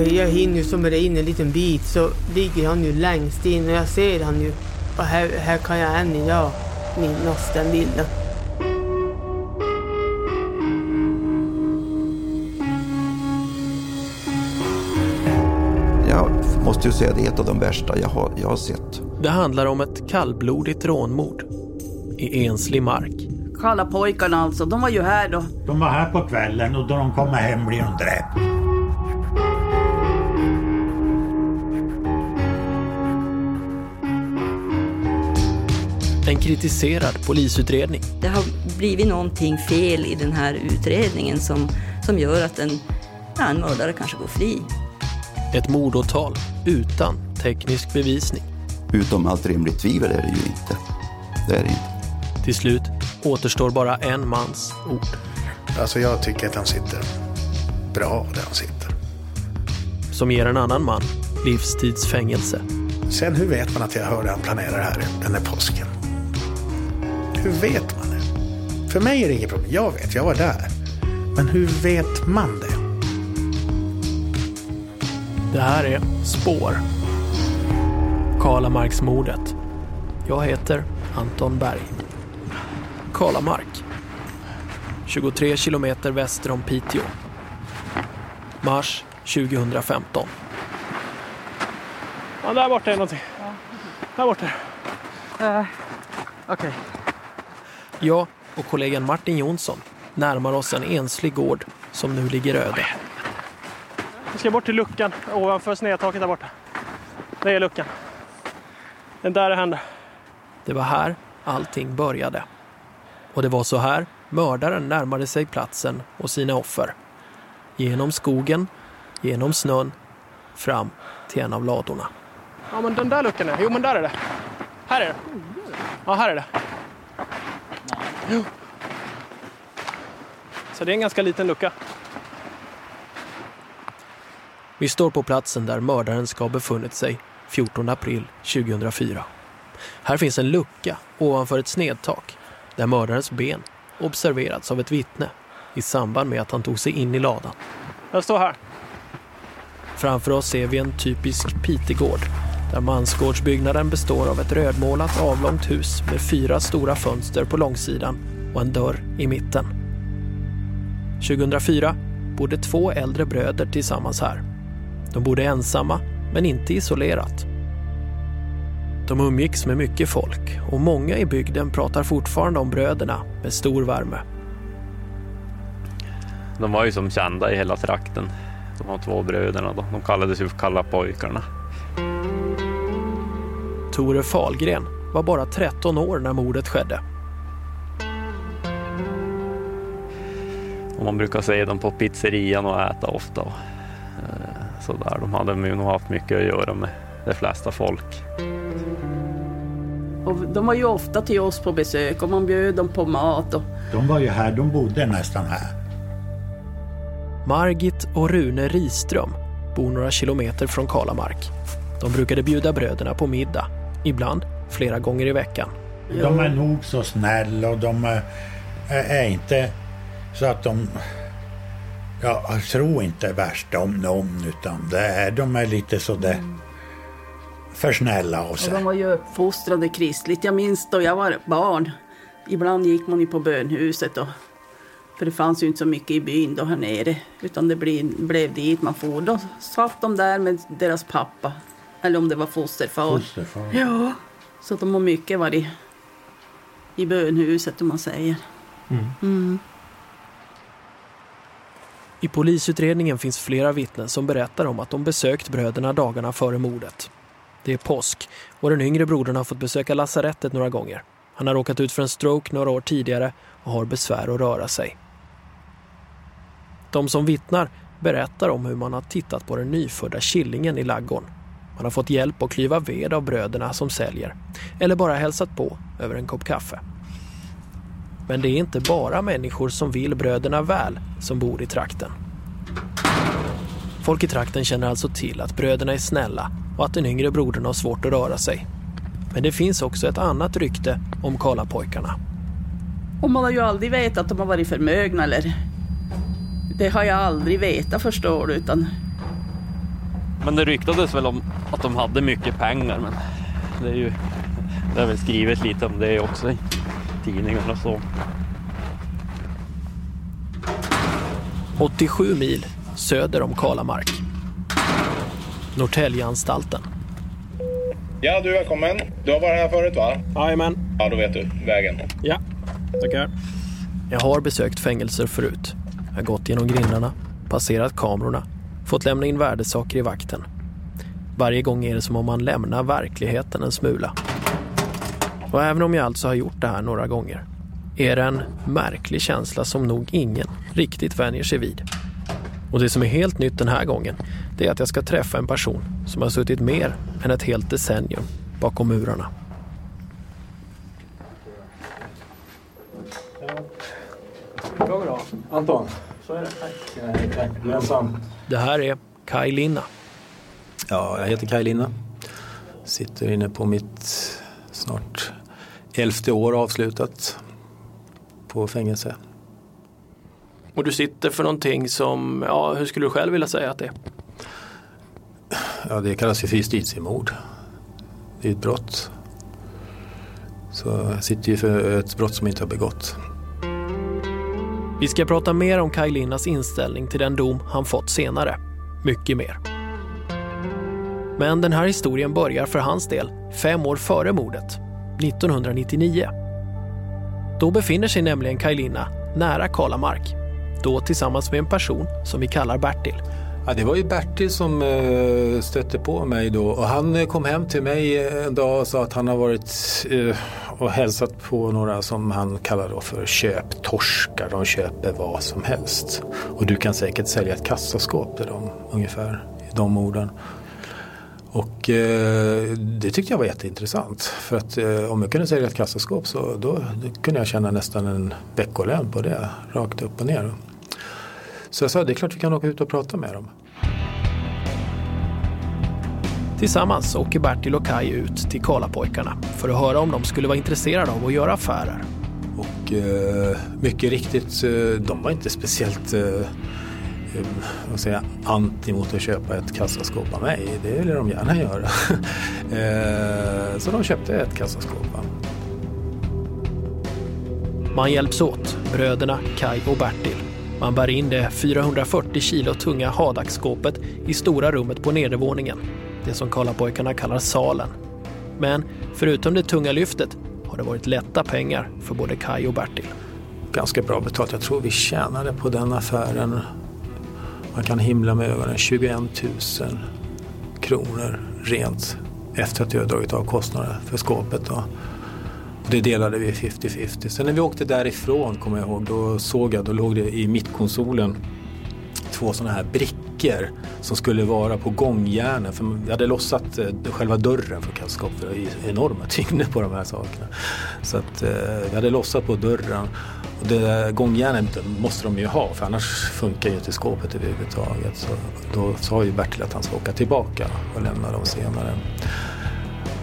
jag, jag hinner ju zooma in en liten bit så ligger han ju längst in och jag ser han ju. Och här, här kan jag än idag minnas den bilden. Jag måste ju säga det är ett av de värsta jag har, jag har sett. Det handlar om ett kallblodigt rånmord i enslig mark. Kalla pojkarna alltså, de var ju här då. De var här på kvällen och då de kommer hem blir de dräpta. Kritiserad polisutredning. Det har blivit någonting fel i den här utredningen som, som gör att en, ja, en mördare kanske går fri. Ett mordåtal utan teknisk bevisning. Utom allt rimligt tvivel är det ju inte. Det är det inte. Till slut återstår bara en mans ord. Alltså jag tycker att han sitter bra där han sitter. Som ger en annan man livstidsfängelse. Sen hur vet man att jag hörde han planera det här den här påsken? Hur vet man det? För mig är det inget problem. Jag vet, jag var där. Men hur vet man det? Det här är Spår. Karlamarksmordet. Jag heter Anton Berg. Karlamark. 23 kilometer väster om Piteå. Mars 2015. Ja, där borta är någonting. Där borta. Uh, Okej. Jag och kollegan Martin Jonsson närmar oss en enslig gård som nu ligger öde. Vi ska bort till luckan ovanför snedtaket där borta. Det är luckan. Det är där det händer. Det var här allting började. Och det var så här mördaren närmade sig platsen och sina offer. Genom skogen, genom snön, fram till en av ladorna. Ja, men den där luckan är. Jo, men där är det. Här är det. Ja, här är det. Så det är en ganska liten lucka. Vi står på platsen där mördaren ska ha befunnit sig 14 april 2004. Här finns en lucka ovanför ett snedtak där mördarens ben observerats av ett vittne i samband med att han tog sig in i ladan. Jag står här. Framför oss ser vi en typisk Pitegård där mansgårdsbyggnaden består av ett rödmålat avlångt hus med fyra stora fönster på långsidan och en dörr i mitten. 2004 bodde två äldre bröder tillsammans här. De bodde ensamma, men inte isolerat. De umgicks med mycket folk och många i bygden pratar fortfarande om bröderna med stor värme. De var ju som kända i hela trakten, de här två bröderna. Då. De kallades ju för Kalla pojkarna. Tore Falgren var bara 13 år när mordet skedde. Och man brukar se dem på pizzerian och äta ofta. Och, eh, sådär. De hade nog haft mycket att göra med de flesta folk. Och de var ju ofta till oss på besök och man bjöd dem på mat. Och... De var ju här, de bodde nästan här. Margit och Rune Riström bor några kilometer från Kalamark. De brukade bjuda bröderna på middag, ibland flera gånger i veckan. De är nog så snälla och de är, är inte så att de... Ja, jag tror inte värst om någon utan det är, de är lite sådär mm. för snälla av sig. Och de var ju uppfostrade kristligt. Jag minns då jag var barn. Ibland gick man ju på bönhuset och för det fanns ju inte så mycket i byn då här nere. Utan det blev, blev dit man for. Då satt de där med deras pappa. Eller om det var fosterfar. Fosterfar. Ja. Så de har mycket varit i bönhuset om man säger. Mm. Mm. I polisutredningen finns flera vittnen som berättar om att de besökt bröderna dagarna före mordet. Det är påsk och den yngre brodern har fått besöka lasarettet några gånger. Han har råkat ut för en stroke några år tidigare och har besvär att röra sig. De som vittnar berättar om hur man har tittat på den nyfödda killingen i laggården. Man har fått hjälp att klyva ved av bröderna som säljer eller bara hälsat på över en kopp kaffe. Men det är inte bara människor som vill bröderna väl som bor i trakten. Folk i trakten känner alltså till att bröderna är snälla och att den yngre brodern har svårt att röra sig. Men det finns också ett annat rykte om Karlapojkarna. Och man har ju aldrig vetat att de har varit förmögna eller... Det har jag aldrig vetat förstår du utan... Men det ryktades väl om att de hade mycket pengar men det är ju det är väl skrivet lite om det också i tidningar och så. 87 mil söder om Kalamark. Norrtäljeanstalten. Ja, du är välkommen. Du har varit här förut va? Jajamän. Ja, då vet du vägen. Ja, tackar. Jag har besökt fängelser förut. Jag har gått genom grindarna, passerat kamerorna, fått lämna in värdesaker i vakten. Varje gång är det som om man lämnar verkligheten en smula. Och även om jag alltså har gjort det här några gånger är det en märklig känsla som nog ingen riktigt vänjer sig vid. Och det som är helt nytt den här gången det är att jag ska träffa en person som har suttit mer än ett helt decennium bakom murarna. Anton. Så är det. Tack. Det här är Kaj Linna. Ja, jag heter Kaj Linna. Sitter inne på mitt snart elfte år avslutat på fängelse. Och du sitter för någonting som, ja hur skulle du själv vilja säga att det är? Ja, det kallas ju för justitiemord. Det är ett brott. Så jag sitter ju för ett brott som inte har begått. Vi ska prata mer om Kaj Linnas inställning till den dom han fått senare. Mycket mer. Men den här historien börjar för hans del fem år före mordet, 1999. Då befinner sig nämligen Kaj Linna nära Kalamark. Då tillsammans med en person som vi kallar Bertil. Ja, det var ju Bertil som eh, stötte på mig då och han eh, kom hem till mig eh, en dag och sa att han har varit och hälsat på några som han kallar då för köptorskar. De köper vad som helst. Och du kan säkert sälja ett kassaskåp till dem ungefär i de orden. Och eh, det tyckte jag var jätteintressant. För att eh, om jag kunde sälja ett kassaskåp så då, då kunde jag tjäna nästan en veckolön på det. Rakt upp och ner. Så jag sa det är klart vi kan åka ut och prata med dem. Tillsammans åker Bertil och Kaj ut till Karlapojkarna för att höra om de skulle vara intresserade av att göra affärer. Och eh, mycket riktigt, eh, de var inte speciellt eh, eh, vad säger, anti mot att köpa ett kassaskåp av mig. Det ville de gärna göra. eh, så de köpte ett kassaskåp. Man hjälps åt, bröderna Kaj och Bertil. Man bär in det 440 kilo tunga Hadak-skåpet i stora rummet på nedervåningen. Det som Karlapojkarna kallar salen. Men förutom det tunga lyftet har det varit lätta pengar för både Kaj och Bertil. Ganska bra betalt. Jag tror vi tjänade på den affären, man kan himla med ögonen, 21 000 kronor rent efter att vi har dragit av kostnader för skåpet. Då. Det delade vi 50-50. Sen när vi åkte därifrån, kommer jag ihåg, då såg jag, då låg det i mittkonsolen två sådana här brickor som skulle vara på gångjärnen. För vi hade lossat eh, själva dörren för kassaskåpet. det är enorma tyngder på de här sakerna. Så att eh, vi hade lossat på dörren. Och det gångjärnen måste de ju ha för annars funkar ju inte skåpet överhuvudtaget. Så då sa ju Bertil att han ska åka tillbaka och lämna dem senare.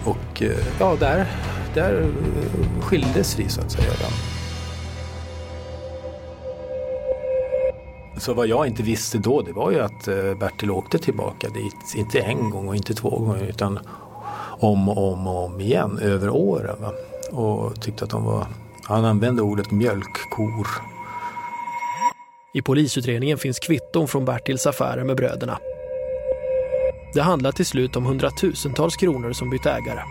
Och eh, ja, där, där eh, skildes vi så att säga. Så vad jag inte visste då det var ju att eh, Bertil åkte tillbaka dit, inte en gång och inte två gånger utan om och om och om igen över åren. Va? Och tyckte att de var, han använde ordet mjölkkor. I polisutredningen finns kvitton från Bertils affärer med bröderna. Det handlar till slut om hundratusentals kronor som bytt ägare.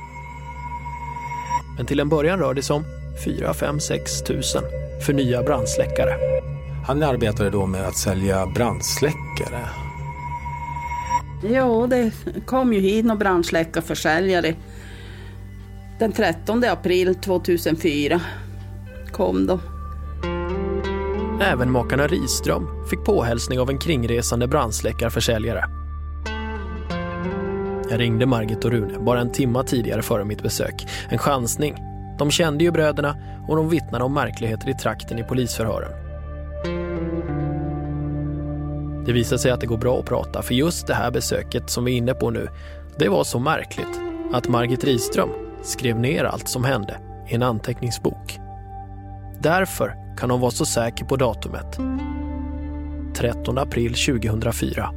Men till en början rör det sig om 4, 5, 6 tusen för nya brandsläckare. Han arbetade då med att sälja brandsläckare. Ja, det kom ju hit några brandsläckarförsäljare. Den 13 april 2004 kom de. Även makarna Riström fick påhälsning av en kringresande brandsläckarförsäljare. Jag ringde Margit och Rune bara en timma tidigare före mitt besök. En chansning. De kände ju bröderna och de vittnade om märkligheter i trakten i polisförhören. Det visar sig att det går bra att prata för just det här besöket som vi är inne på nu, det var så märkligt att Margit Riström skrev ner allt som hände i en anteckningsbok. Därför kan hon vara så säker på datumet. 13 april 2004.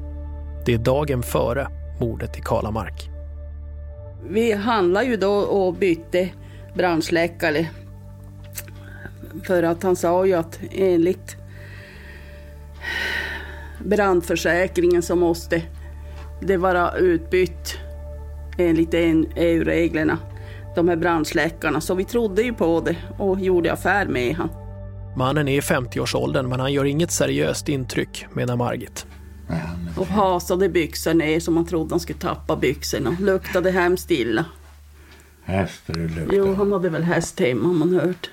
Det är dagen före mordet i Kalamark. Vi handlade ju då och bytte brandsläckare. För att han sa ju att enligt brandförsäkringen så måste det vara utbytt enligt EU-reglerna, de här brandsläckarna. Så vi trodde ju på det och gjorde affär med han. Mannen är i 50-årsåldern men han gör inget seriöst intryck, menar Margit. Och hasade byxor ner som man trodde han skulle tappa byxorna. Luktade hemskt illa. Hästar luktar. Jo, han hade väl häst hemma har man hört.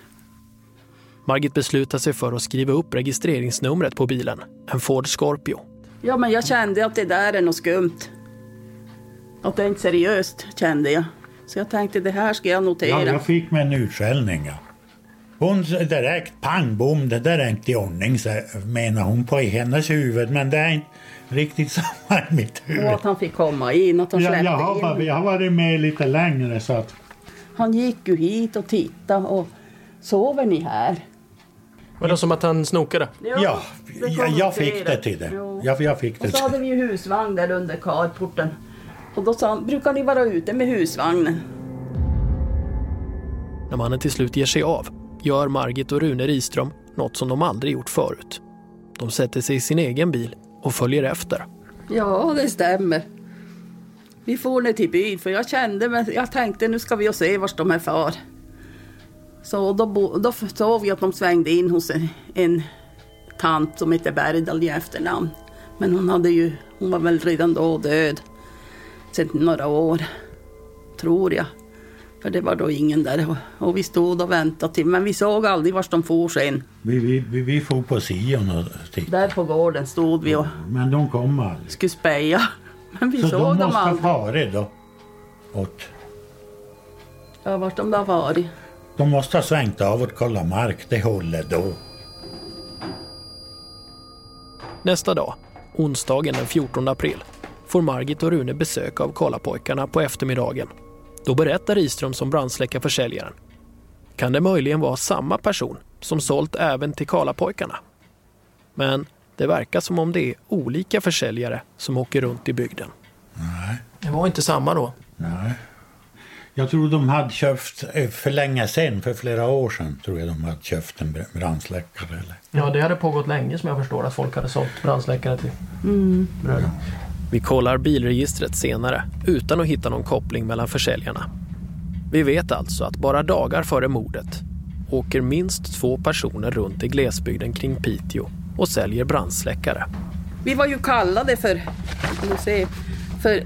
Margit beslutar sig för att skriva upp registreringsnumret på bilen, en Ford Scorpio. Ja, men jag kände att det där är något skumt. Att det är inte seriöst, kände jag. Så jag tänkte, det här ska jag notera. Ja, jag fick mig en utskällning. Ja. Hon direkt, pang bom, det där är inte i ordning, så menar hon på hennes huvud. Men det är inte riktigt samma i mitt huvud. Och att han fick komma in, att de Ja, släppte jag, har, in. jag har varit med lite längre så att... Han gick ju hit och tittade och sover ni här? Var det som att han snokade? Ja, jag, jag fick det till det. Jag, jag fick det Och så hade vi ju husvagn där under carporten. Och då sa han, brukar ni vara ute med husvagnen? När mannen till slut ger sig av gör Margit och Rune Riström något som de aldrig gjort förut. De sätter sig i sin egen bil och följer efter. Ja, det stämmer. Vi for ner till byn för jag kände, men jag tänkte nu ska vi och se vart de är far. Så då, bo, då såg vi att de svängde in hos en, en tant som heter Bergdahl i efternamn. Men hon, hade ju, hon var väl redan då död. Sedan några år, tror jag. För det var då ingen där. Och, vi stod och väntade till, men vi såg aldrig vart de for sen. Vi, vi, vi, vi for på Sion och tittade. Där på gården stod vi och Men de kom aldrig. skulle speja. Men vi så såg de dem måste ha aldrig. farit då. Åt. Ja, vart de där varit. De måste ha svängt av åt kolla mark, det håller då. Nästa dag, onsdagen den 14 april, får Margit och Rune besök av Karlapojkarna på eftermiddagen. Då berättar Riström som brandsläckarförsäljaren. Kan det möjligen vara samma person som sålt även till Karlapojkarna? Men det verkar som om det är olika försäljare som åker runt i bygden. Nej. Det var inte samma då. Nej. Jag tror de hade köpt eh, för länge sedan, för flera år sedan, tror jag de hade köpt en br- brandsläckare. Eller. Ja, det hade pågått länge som jag förstår att folk hade sålt brandsläckare till bröder. Vi kollar bilregistret senare utan att hitta någon koppling mellan försäljarna. Vi vet alltså att bara dagar före mordet åker minst två personer runt i glesbygden kring Piteå och säljer brandsläckare. Vi var ju kallade för, se, för,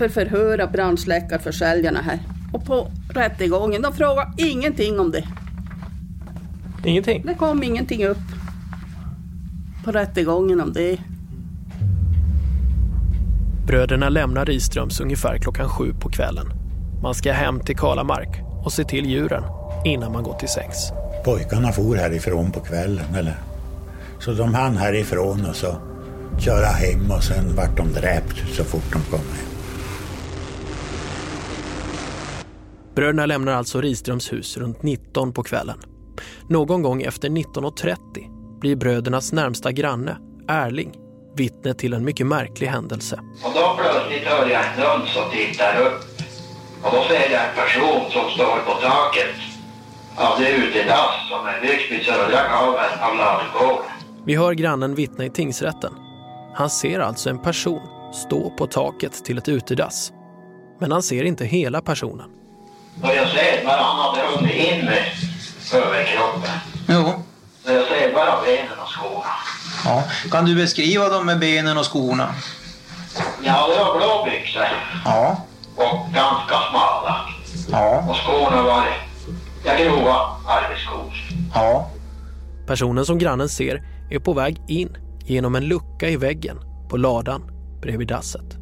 för förhör av brandsläckarförsäljarna här. Och på rättegången, de frågade ingenting om det. Ingenting? Det kom ingenting upp på rättegången om det. Bröderna lämnar Riströms ungefär klockan sju på kvällen. Man ska hem till Kalamark och se till djuren innan man går till sängs. Pojkarna for härifrån på kvällen, eller? Så de hann härifrån och så köra hem och sen vart de dräpt så fort de kom hem. Bröderna lämnar alltså Riströms hus runt 19 på kvällen. Någon gång efter 19.30 blir brödernas närmsta granne, Erling, vittne till en mycket märklig händelse. Och då plötsligt hör jag en duns och tittar upp. Och då ser jag en person som står på taket av det utedass som är byggt vid södra gaveln av ladugården. Vi hör grannen vittna i tingsrätten. Han ser alltså en person stå på taket till ett utedass. Men han ser inte hela personen. Och jag bara han hade hunnit in med överkroppen. Jo. Så jag ser bara benen och skorna. Ja. Kan du beskriva dem med benen och skorna? Ja, det var blå byxor Ja. och ganska smala. Ja. Och skorna var ja, grova arbetsskor. Ja. Personen som grannen ser är på väg in genom en lucka i väggen på ladan bredvid dasset.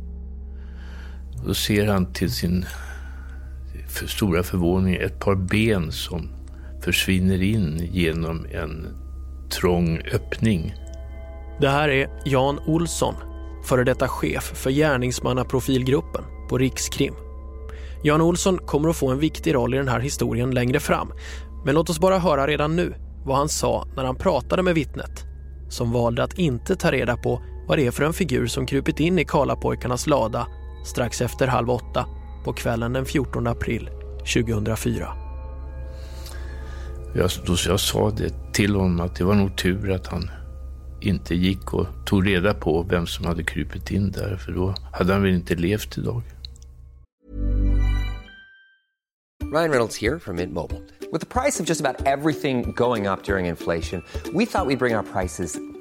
Då ser han till sin för stora förvåning ett par ben som försvinner in genom en trång öppning. Det här är Jan Olsson, före detta chef för gärningsmannaprofilgruppen på Rikskrim. Jan Olsson kommer att få en viktig roll i den här historien längre fram. Men låt oss bara höra redan nu vad han sa när han pratade med vittnet som valde att inte ta reda på vad det är för en figur som krupit in i Karlapojkarnas lada strax efter halv åtta på kvällen den 14 april 2004. Jag, då, jag sa det till honom att det var nog tur att han inte gick och tog reda på vem som hade krupit in där, för då hade han väl inte levt idag. Ryan Reynolds here from Mint Mobile. With the price of just about everything going up during inflation, we thought we'd bring our prices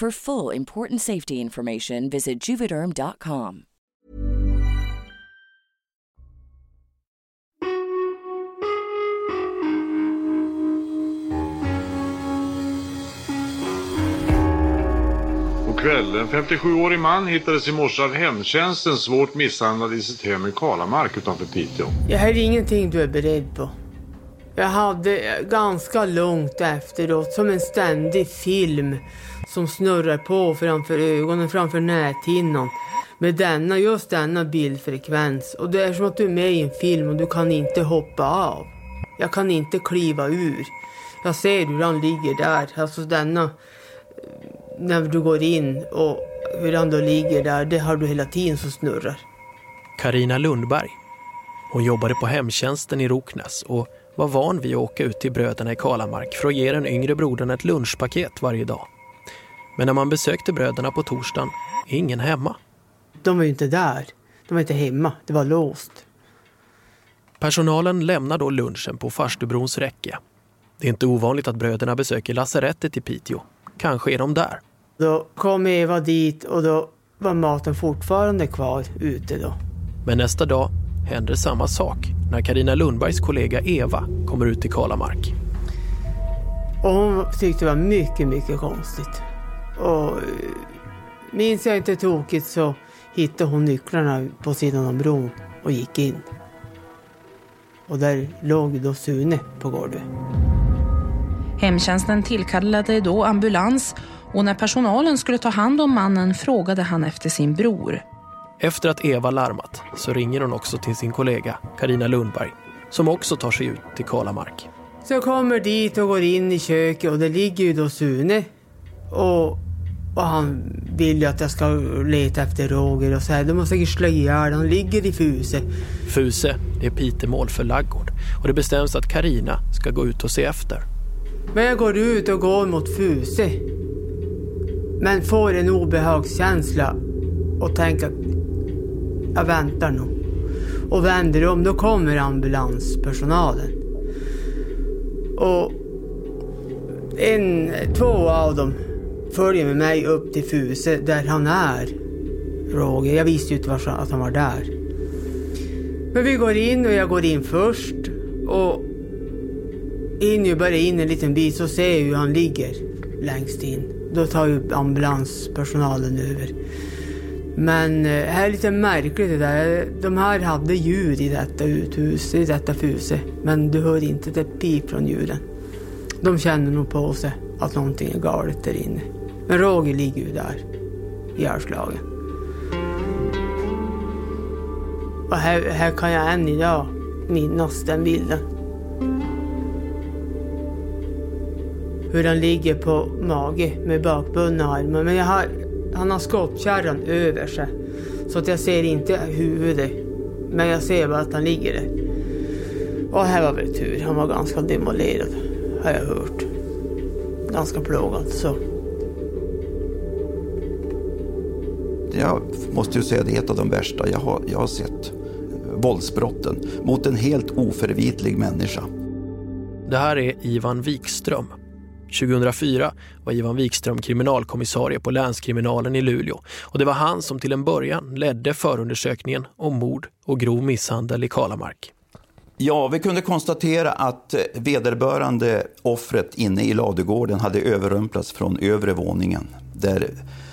For full important safety information, visit juvederm.com. Och kväll. En 57-årig man hittades i morse av hemtjänsten svårt misshandlad i sitt hem i Kalamark utanför Piteå. Det här är ingenting du är beredd på. Jag hade ganska långt efteråt, som en ständig film som snurrar på framför ögonen, framför näthinnan. Med denna, just denna bildfrekvens. Och det är som att du är med i en film och du kan inte hoppa av. Jag kan inte kliva ur. Jag ser hur han ligger där, alltså denna... När du går in och hur han då ligger där, det har du hela tiden som snurrar. Karina Lundberg. Hon jobbade på hemtjänsten i Roknäs och var van vid att åka ut till bröderna i Kalamark för att ge den yngre brodern ett lunchpaket varje dag. Men när man besökte bröderna på torsdagen är ingen hemma. De var ju inte där. De var inte hemma. Det var låst. Personalen lämnar då lunchen på Farstubrons räcke. Det är inte ovanligt att bröderna besöker lasarettet i Piteå. Kanske är de där. Då kom Eva dit och då var maten fortfarande kvar ute då. Men nästa dag händer samma sak när Karina Lundbergs kollega Eva kommer ut till Kalamark. Och hon tyckte det var mycket, mycket konstigt. Och eh, minns jag inte tokigt så hittade hon nycklarna på sidan av bron och gick in. Och där låg då Sune på golvet. Hemtjänsten tillkallade då ambulans och när personalen skulle ta hand om mannen frågade han efter sin bror. Efter att Eva larmat så ringer hon också till sin kollega Karina Lundberg som också tar sig ut till Kalamark. Så jag kommer dit och går in i köket och det ligger ju då Sune. Och, och han vill ju att jag ska leta efter Roger och så här. De måste säkert slå ihjäl Han ligger i Fuse. Fuse, det är pitemål för laggård och det bestäms att Karina ska gå ut och se efter. Men jag går ut och går mot Fuse. Men får en obehagskänsla och tänker att jag väntar nog. Och vänder om, då kommer ambulanspersonalen. Och en, två av dem följer med mig upp till Fuse där han är. Roger, jag visste ju inte att han var där. Men vi går in och jag går in först. Och in ju bara in en liten bit så ser jag hur han ligger längst in. Då tar ju ambulanspersonalen över. Men eh, det här är lite märkligt det där. De här hade djur i detta uthus, i detta fuse. Men du hör inte ett pip från djuren. De känner nog på sig att någonting är galet där inne. Men Roger ligger ju där, ihjälslagen. Och här, här kan jag än idag minnas den bilden. Hur han ligger på mage med bakbundna armar. Men jag har, han har skottkärran över sig. Så att jag ser inte huvudet. Men jag ser bara att han ligger där. Och här var väl tur. Han var ganska demolerad. Har jag hört. Ganska plågad så. Jag måste ju säga det är ett av de värsta jag har, jag har sett. Våldsbrotten mot en helt oförvitlig människa. Det här är Ivan Wikström. 2004 var Ivan Wikström kriminalkommissarie på länskriminalen i Luleå och det var han som till en början ledde förundersökningen om mord och grov misshandel i Kalamark. Ja, vi kunde konstatera att eh, vederbörande offret inne i ladugården hade överrumplats från övre våningen där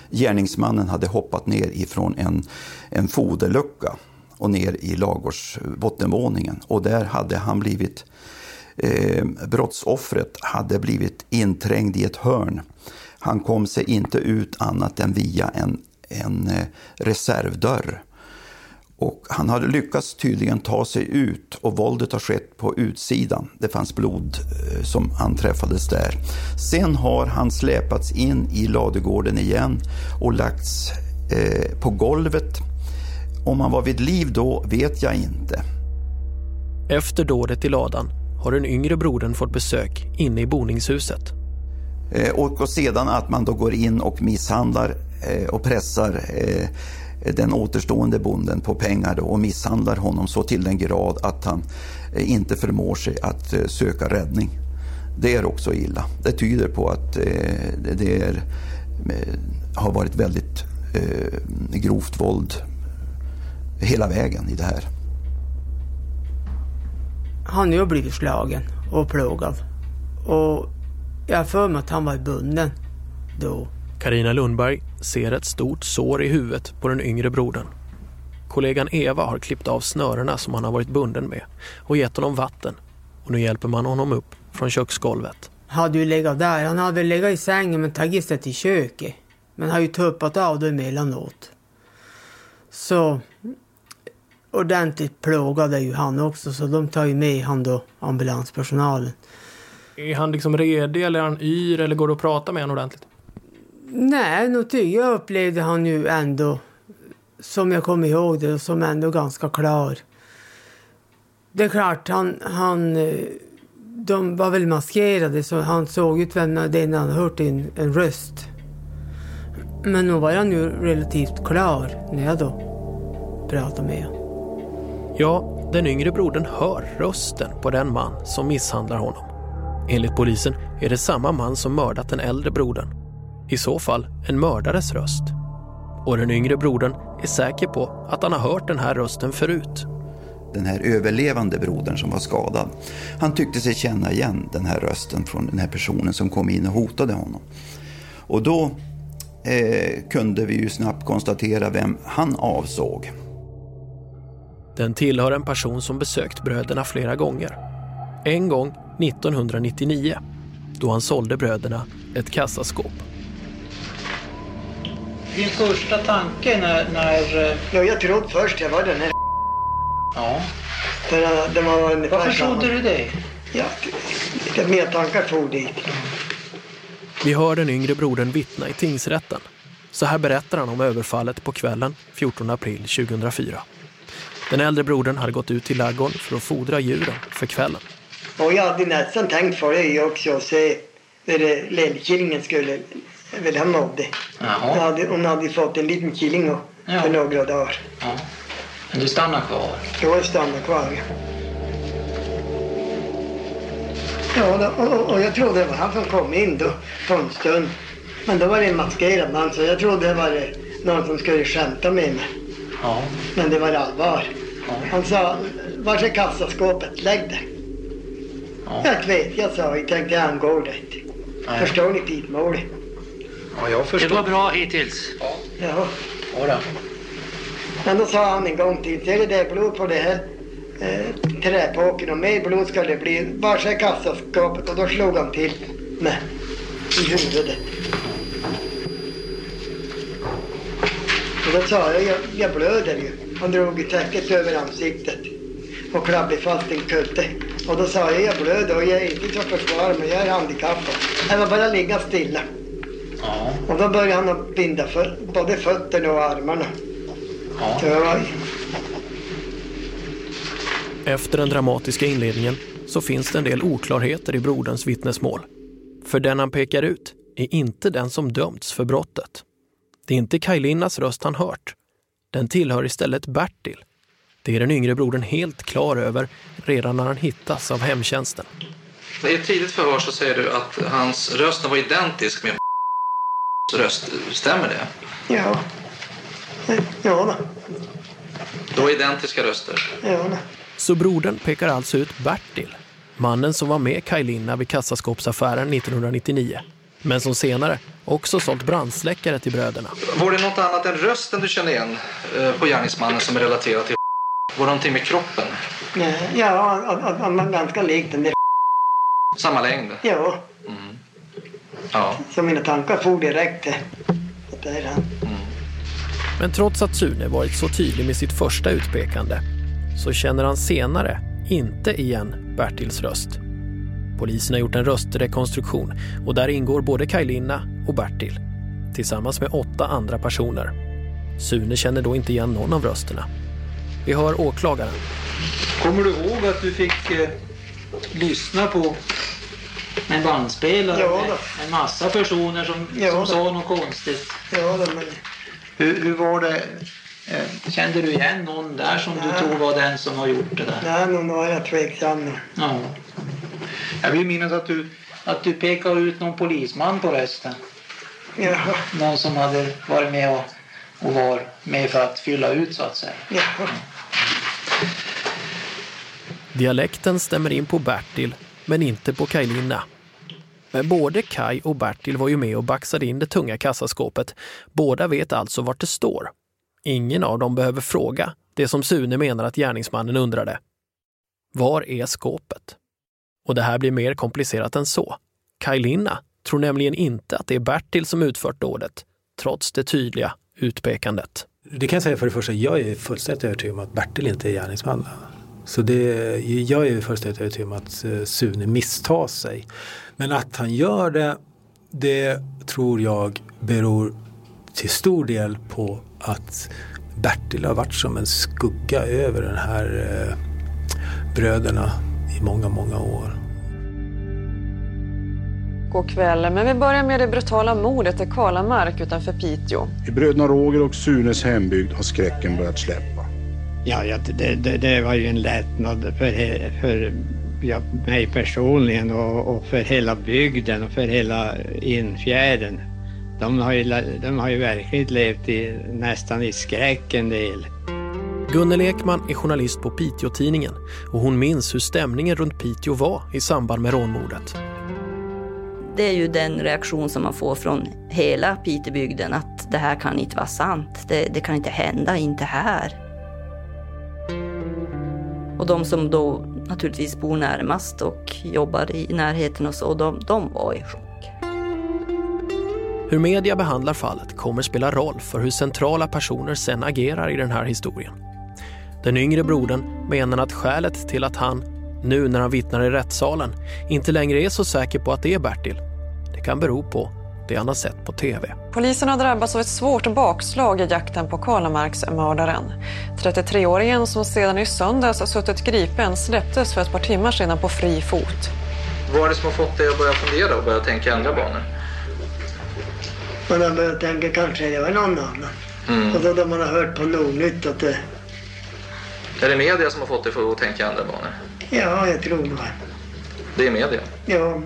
gärningsmannen hade hoppat ner ifrån en, en foderlucka och ner i lagårds eh, bottenvåningen. Och där hade han blivit, eh, brottsoffret hade blivit inträngd i ett hörn. Han kom sig inte ut annat än via en, en eh, reservdörr. Och han hade lyckats tydligen ta sig ut och våldet har skett på utsidan. Det fanns blod eh, som anträffades där. Sen har han släpats in i ladugården igen och lagts eh, på golvet. Om han var vid liv då vet jag inte. Efter dådet i ladan har den yngre brodern fått besök inne i boningshuset. Eh, och, och sedan att man då går in och misshandlar eh, och pressar eh, den återstående bonden på pengar och misshandlar honom så till den grad att han eh, inte förmår sig att eh, söka räddning. Det är också illa. Det tyder på att eh, det är, har varit väldigt grovt våld hela vägen i det här. Han har blivit slagen och plågad. Och jag har för mig att han var bunden då. Karina Lundberg ser ett stort sår i huvudet på den yngre brodern. Kollegan Eva har klippt av snörena som han har varit bunden med och gett honom vatten. Och nu hjälper man honom upp från köksgolvet. Hade ju legat där. Han hade väl legat i sängen men tagit sig till köket. Men har ju tuppat av det emellanåt. Så ordentligt plågad är ju han också så de tar ju med han då, ambulanspersonalen. Är han liksom redig eller är han yr eller går det att prata med honom ordentligt? Nej, nog jag upplevde han ju ändå, som jag kommer ihåg det, som ändå ganska klar. Det är klart, han, han, de var väl maskerade så han såg ut vem det är när han hört en, en röst. Men nu var han ju relativt klar när jag då pratade med honom. Ja, den yngre brodern hör rösten på den man som misshandlar honom. Enligt polisen är det samma man som mördat den äldre brodern i så fall en mördares röst. Och den yngre brodern är säker på att han har hört den här rösten förut. Den här överlevande brodern som var skadad, han tyckte sig känna igen den här rösten från den här personen som kom in och hotade honom. Och då eh, kunde vi ju snabbt konstatera vem han avsåg. Den tillhör en person som besökt bröderna flera gånger. En gång 1999, då han sålde bröderna ett kassaskåp. Din första tanke när... när... Eh, ja, jag trodde först jag var den här Ja. För uh, det var ungefär Varför trodde du det? Ja, lite mer tankar for dit. Vi hör den yngre brodern vittna i tingsrätten. Så här berättar han om överfallet på kvällen 14 april 2004. Den äldre brodern hade gått ut till laggården för att fodra djuren för kvällen. Och jag hade nästan tänkt för det också att se när lillkillingen skulle väl han nådde. Hon hade, hon hade fått en liten killing ja. för några dagar. Ja. Men du stannar kvar? Ja, jag stannar kvar. Ja, och, och jag trodde det var han som kom in då på en stund. Men då var det en maskerad man så jag trodde det var någon som skulle skämta med mig. Ja. Men det var allvar. Ja. Han sa, var är kassaskåpet? Lägg det. Ja. Jag vet, jag sa, jag tänkte han går det inte. Förstår ni pitmålet? Ja, jag förstår. Det var bra hittills. Ja. Ja. ja Men då sa han en gång till, ser du det blod på det här eh, träpåken och mer blod ska det bli. Bara så kassaskåpet och då slog han till med i huvudet. Och då sa jag, jag, jag blöder ju. Han drog täcket över ansiktet och klabbade fast en kudde. Och då sa jag, jag blöder och jag är inte så försvara mig, jag är handikappad. Jag var bara ligga stilla. Ja. Och då började han att binda för, både fötterna och armarna. Ja. Jag var, Efter den dramatiska inledningen så finns det en del oklarheter i broderns vittnesmål. För den han pekar ut är inte den som dömts för brottet. Det är inte Kajlinnas röst han hört. Den tillhör istället Bertil. Det är den yngre brodern helt klar över redan när han hittas av hemtjänsten. I ett tidigt förhör så säger du att hans röst var identisk med röst. Stämmer det? ja. Ja då. Det var identiska röster. Ja då. Så brodern pekar alltså ut Bertil, mannen som var med Kajlinna vid kassaskåpsaffären 1999, men som senare också sålt brandsläckare till bröderna. Var det något annat än rösten du kände igen eh, på gärningsmannen som är relaterat till Var det någonting med kroppen? Nej, Ja, ganska lik den där. Samma längd? Ja, Ja. så mina tankar for direkt till att det är han. Men trots att Sune varit så tydlig med sitt första utpekande så känner han senare inte igen Bertils röst. Polisen har gjort en röstrekonstruktion och där ingår både Kajlinna och Bertil tillsammans med åtta andra personer. Sune känner då inte igen någon av rösterna. Vi hör åklagaren. Kommer du ihåg att du fick eh, lyssna på en bandspelare Ja med en massa personer som, Ja som sa något konstigt? Ja då, men Hur, hur var det? Eh, Kände du igen någon där som du Nej. tror var den som har gjort det där? nej, nu var jag tveksam. Ja. Jag vill minnas att du, att du pekade ut någon polisman på rösten. Ja, Någon som hade varit med och, och var med för att fylla ut så att säga. ja. Dialekten stämmer in på Bertil, men inte på Kajlinna. Men både Kaj och Bertil var ju med och baxade in det tunga kassaskåpet. Båda vet alltså vart det står. Ingen av dem behöver fråga det som Sune menar att gärningsmannen undrade. Var är skåpet? Och det här blir mer komplicerat än så. Kajlinna tror nämligen inte att det är Bertil som utfört dådet, trots det tydliga utpekandet. Det kan jag säga för det första, jag är fullständigt övertygad om att Bertil inte är gärningsmannen. Så det, jag är fullständigt övertygad om att eh, Sune misstar sig. Men att han gör det, det tror jag beror till stor del på att Bertil har varit som en skugga över den här eh, bröderna i många, många år. God kväll, men vi börjar med det brutala mordet i Kalamark utanför Piteå. I bröderna Roger och Sunes hembygd har skräcken börjat släppa. Ja, ja det, det, det var ju en lättnad för, för ja, mig personligen och, och för hela bygden och för hela infjärden. De har ju, de har ju verkligen levt i, nästan i skräck en del. Gunnel Ekman är journalist på Piteå-tidningen och hon minns hur stämningen runt Piteå var i samband med rånmordet. Det är ju den reaktion som man får från hela Pitebygden att det här kan inte vara sant. Det, det kan inte hända, inte här. Och de som då naturligtvis bor närmast och jobbar i närheten och så, de, de var i chock. Hur media behandlar fallet kommer spela roll för hur centrala personer sen agerar i den här historien. Den yngre brodern menar att skälet till att han, nu när han vittnar i rättssalen, inte längre är så säker på att det är Bertil, det kan bero på det han har sett på TV. Polisen har drabbats av ett svårt bakslag i jakten på Karlamarksmördaren. 33-åringen som sedan i söndags har suttit gripen släpptes för ett par timmar sedan på fri fot. Vad är det som har fått dig att börja fundera och börja tänka i andra banor? Man har börjat tänka kanske det var någon annan. Mm. Och då då man har hört på Nordnytt att det, Är det media som har fått dig för att tänka i andra banor? ja, jag tror nog Det är media. Ja,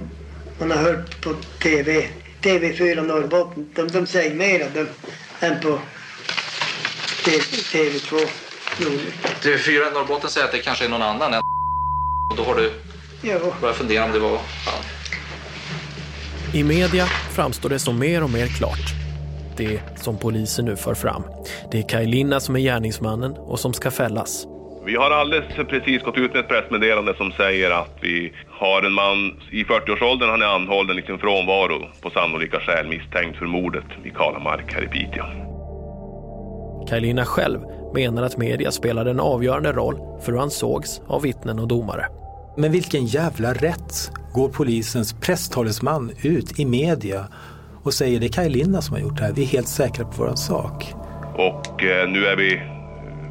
man har hört på TV, TV4 Norrbotten, de, de säger mer de, än på T- TV2 Nordnytt. TV4 i Norrbotten säger att det kanske är någon annan än och då har du Ja. börjat fundera om det var han. I media framstår det som mer och mer klart. Det som polisen nu för fram. Det är Kajlinna som är gärningsmannen och som ska fällas. Vi har alldeles precis gått ut med ett pressmeddelande som säger att vi har en man i 40-årsåldern, han är anhållen i sin frånvaro på sannolika skäl misstänkt för mordet i Kalamark här i Piteå. Kaj Linna själv menar att media spelade en avgörande roll för hur han sågs av vittnen och domare. Men vilken jävla rätt går polisens presstalesman ut i media och säger det är Kaj Linna som har gjort det här. Vi är helt säkra på vår sak. Och eh, nu är vi,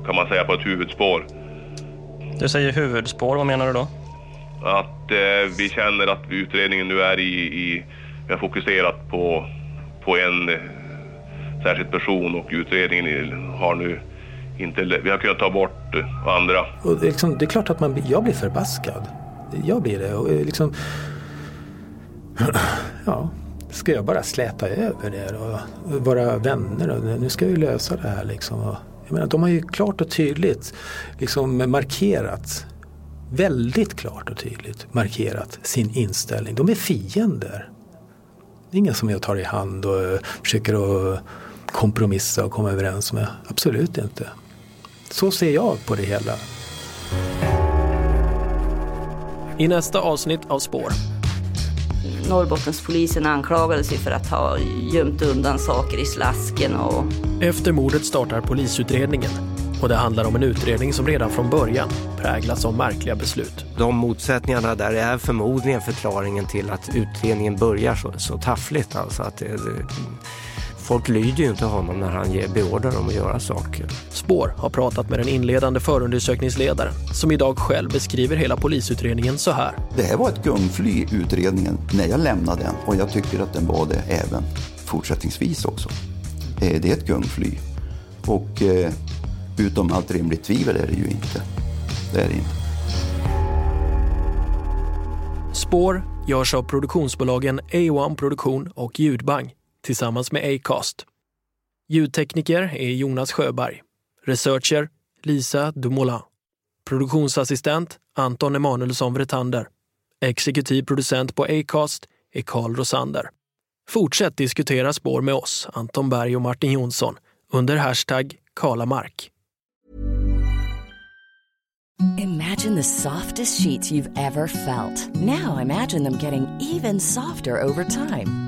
kan man säga, på ett huvudspår. Du säger huvudspår, vad menar du då? Att eh, vi känner att utredningen nu är i, i vi har fokuserat på, på en eh, särskild person och utredningen har nu inte, vi har kunnat ta bort eh, andra. Och det, är liksom, det är klart att man, jag blir förbaskad. Jag blir det. Och eh, liksom, ja, ska jag bara släta över det och vara vänner och nu ska vi lösa det här liksom. Och, jag menar, de har ju klart och tydligt liksom markerat, väldigt klart och tydligt markerat sin inställning. De är fiender. Det är inga som jag tar i hand och försöker att kompromissa och komma överens med. Absolut inte. Så ser jag på det hela. I nästa avsnitt av Spår. Norrbottenspolisen anklagades ju för att ha gömt undan saker i slasken och... Efter mordet startar polisutredningen och det handlar om en utredning som redan från början präglas av märkliga beslut. De motsättningarna där är förmodligen förklaringen till att utredningen börjar så, så taffligt. Alltså att det, det, folk lyder ju inte honom när han ger beordrar om att göra saker. Spår har pratat med den inledande förundersökningsledaren som idag själv beskriver hela polisutredningen så här. Det här var ett gungfly, utredningen, när jag lämnade den och jag tycker att den var det även fortsättningsvis också. Eh, det är ett gungfly. Och eh, utom allt rimligt tvivel är det ju inte. Det är det inte. Spår görs av produktionsbolagen A1 Produktion och Ljudbang tillsammans med Acast. Ljudtekniker är Jonas Sjöberg. Researcher Lisa Dumoulin. Produktionsassistent Anton Emanuelsson Vretander. Exekutiv producent på Acast är Carl Rosander. Fortsätt diskutera spår med oss, Anton Berg och Martin Jonsson, under hashtag Kalamark. Imagine the softest sheets you've ever felt. Now imagine them getting even softer over time.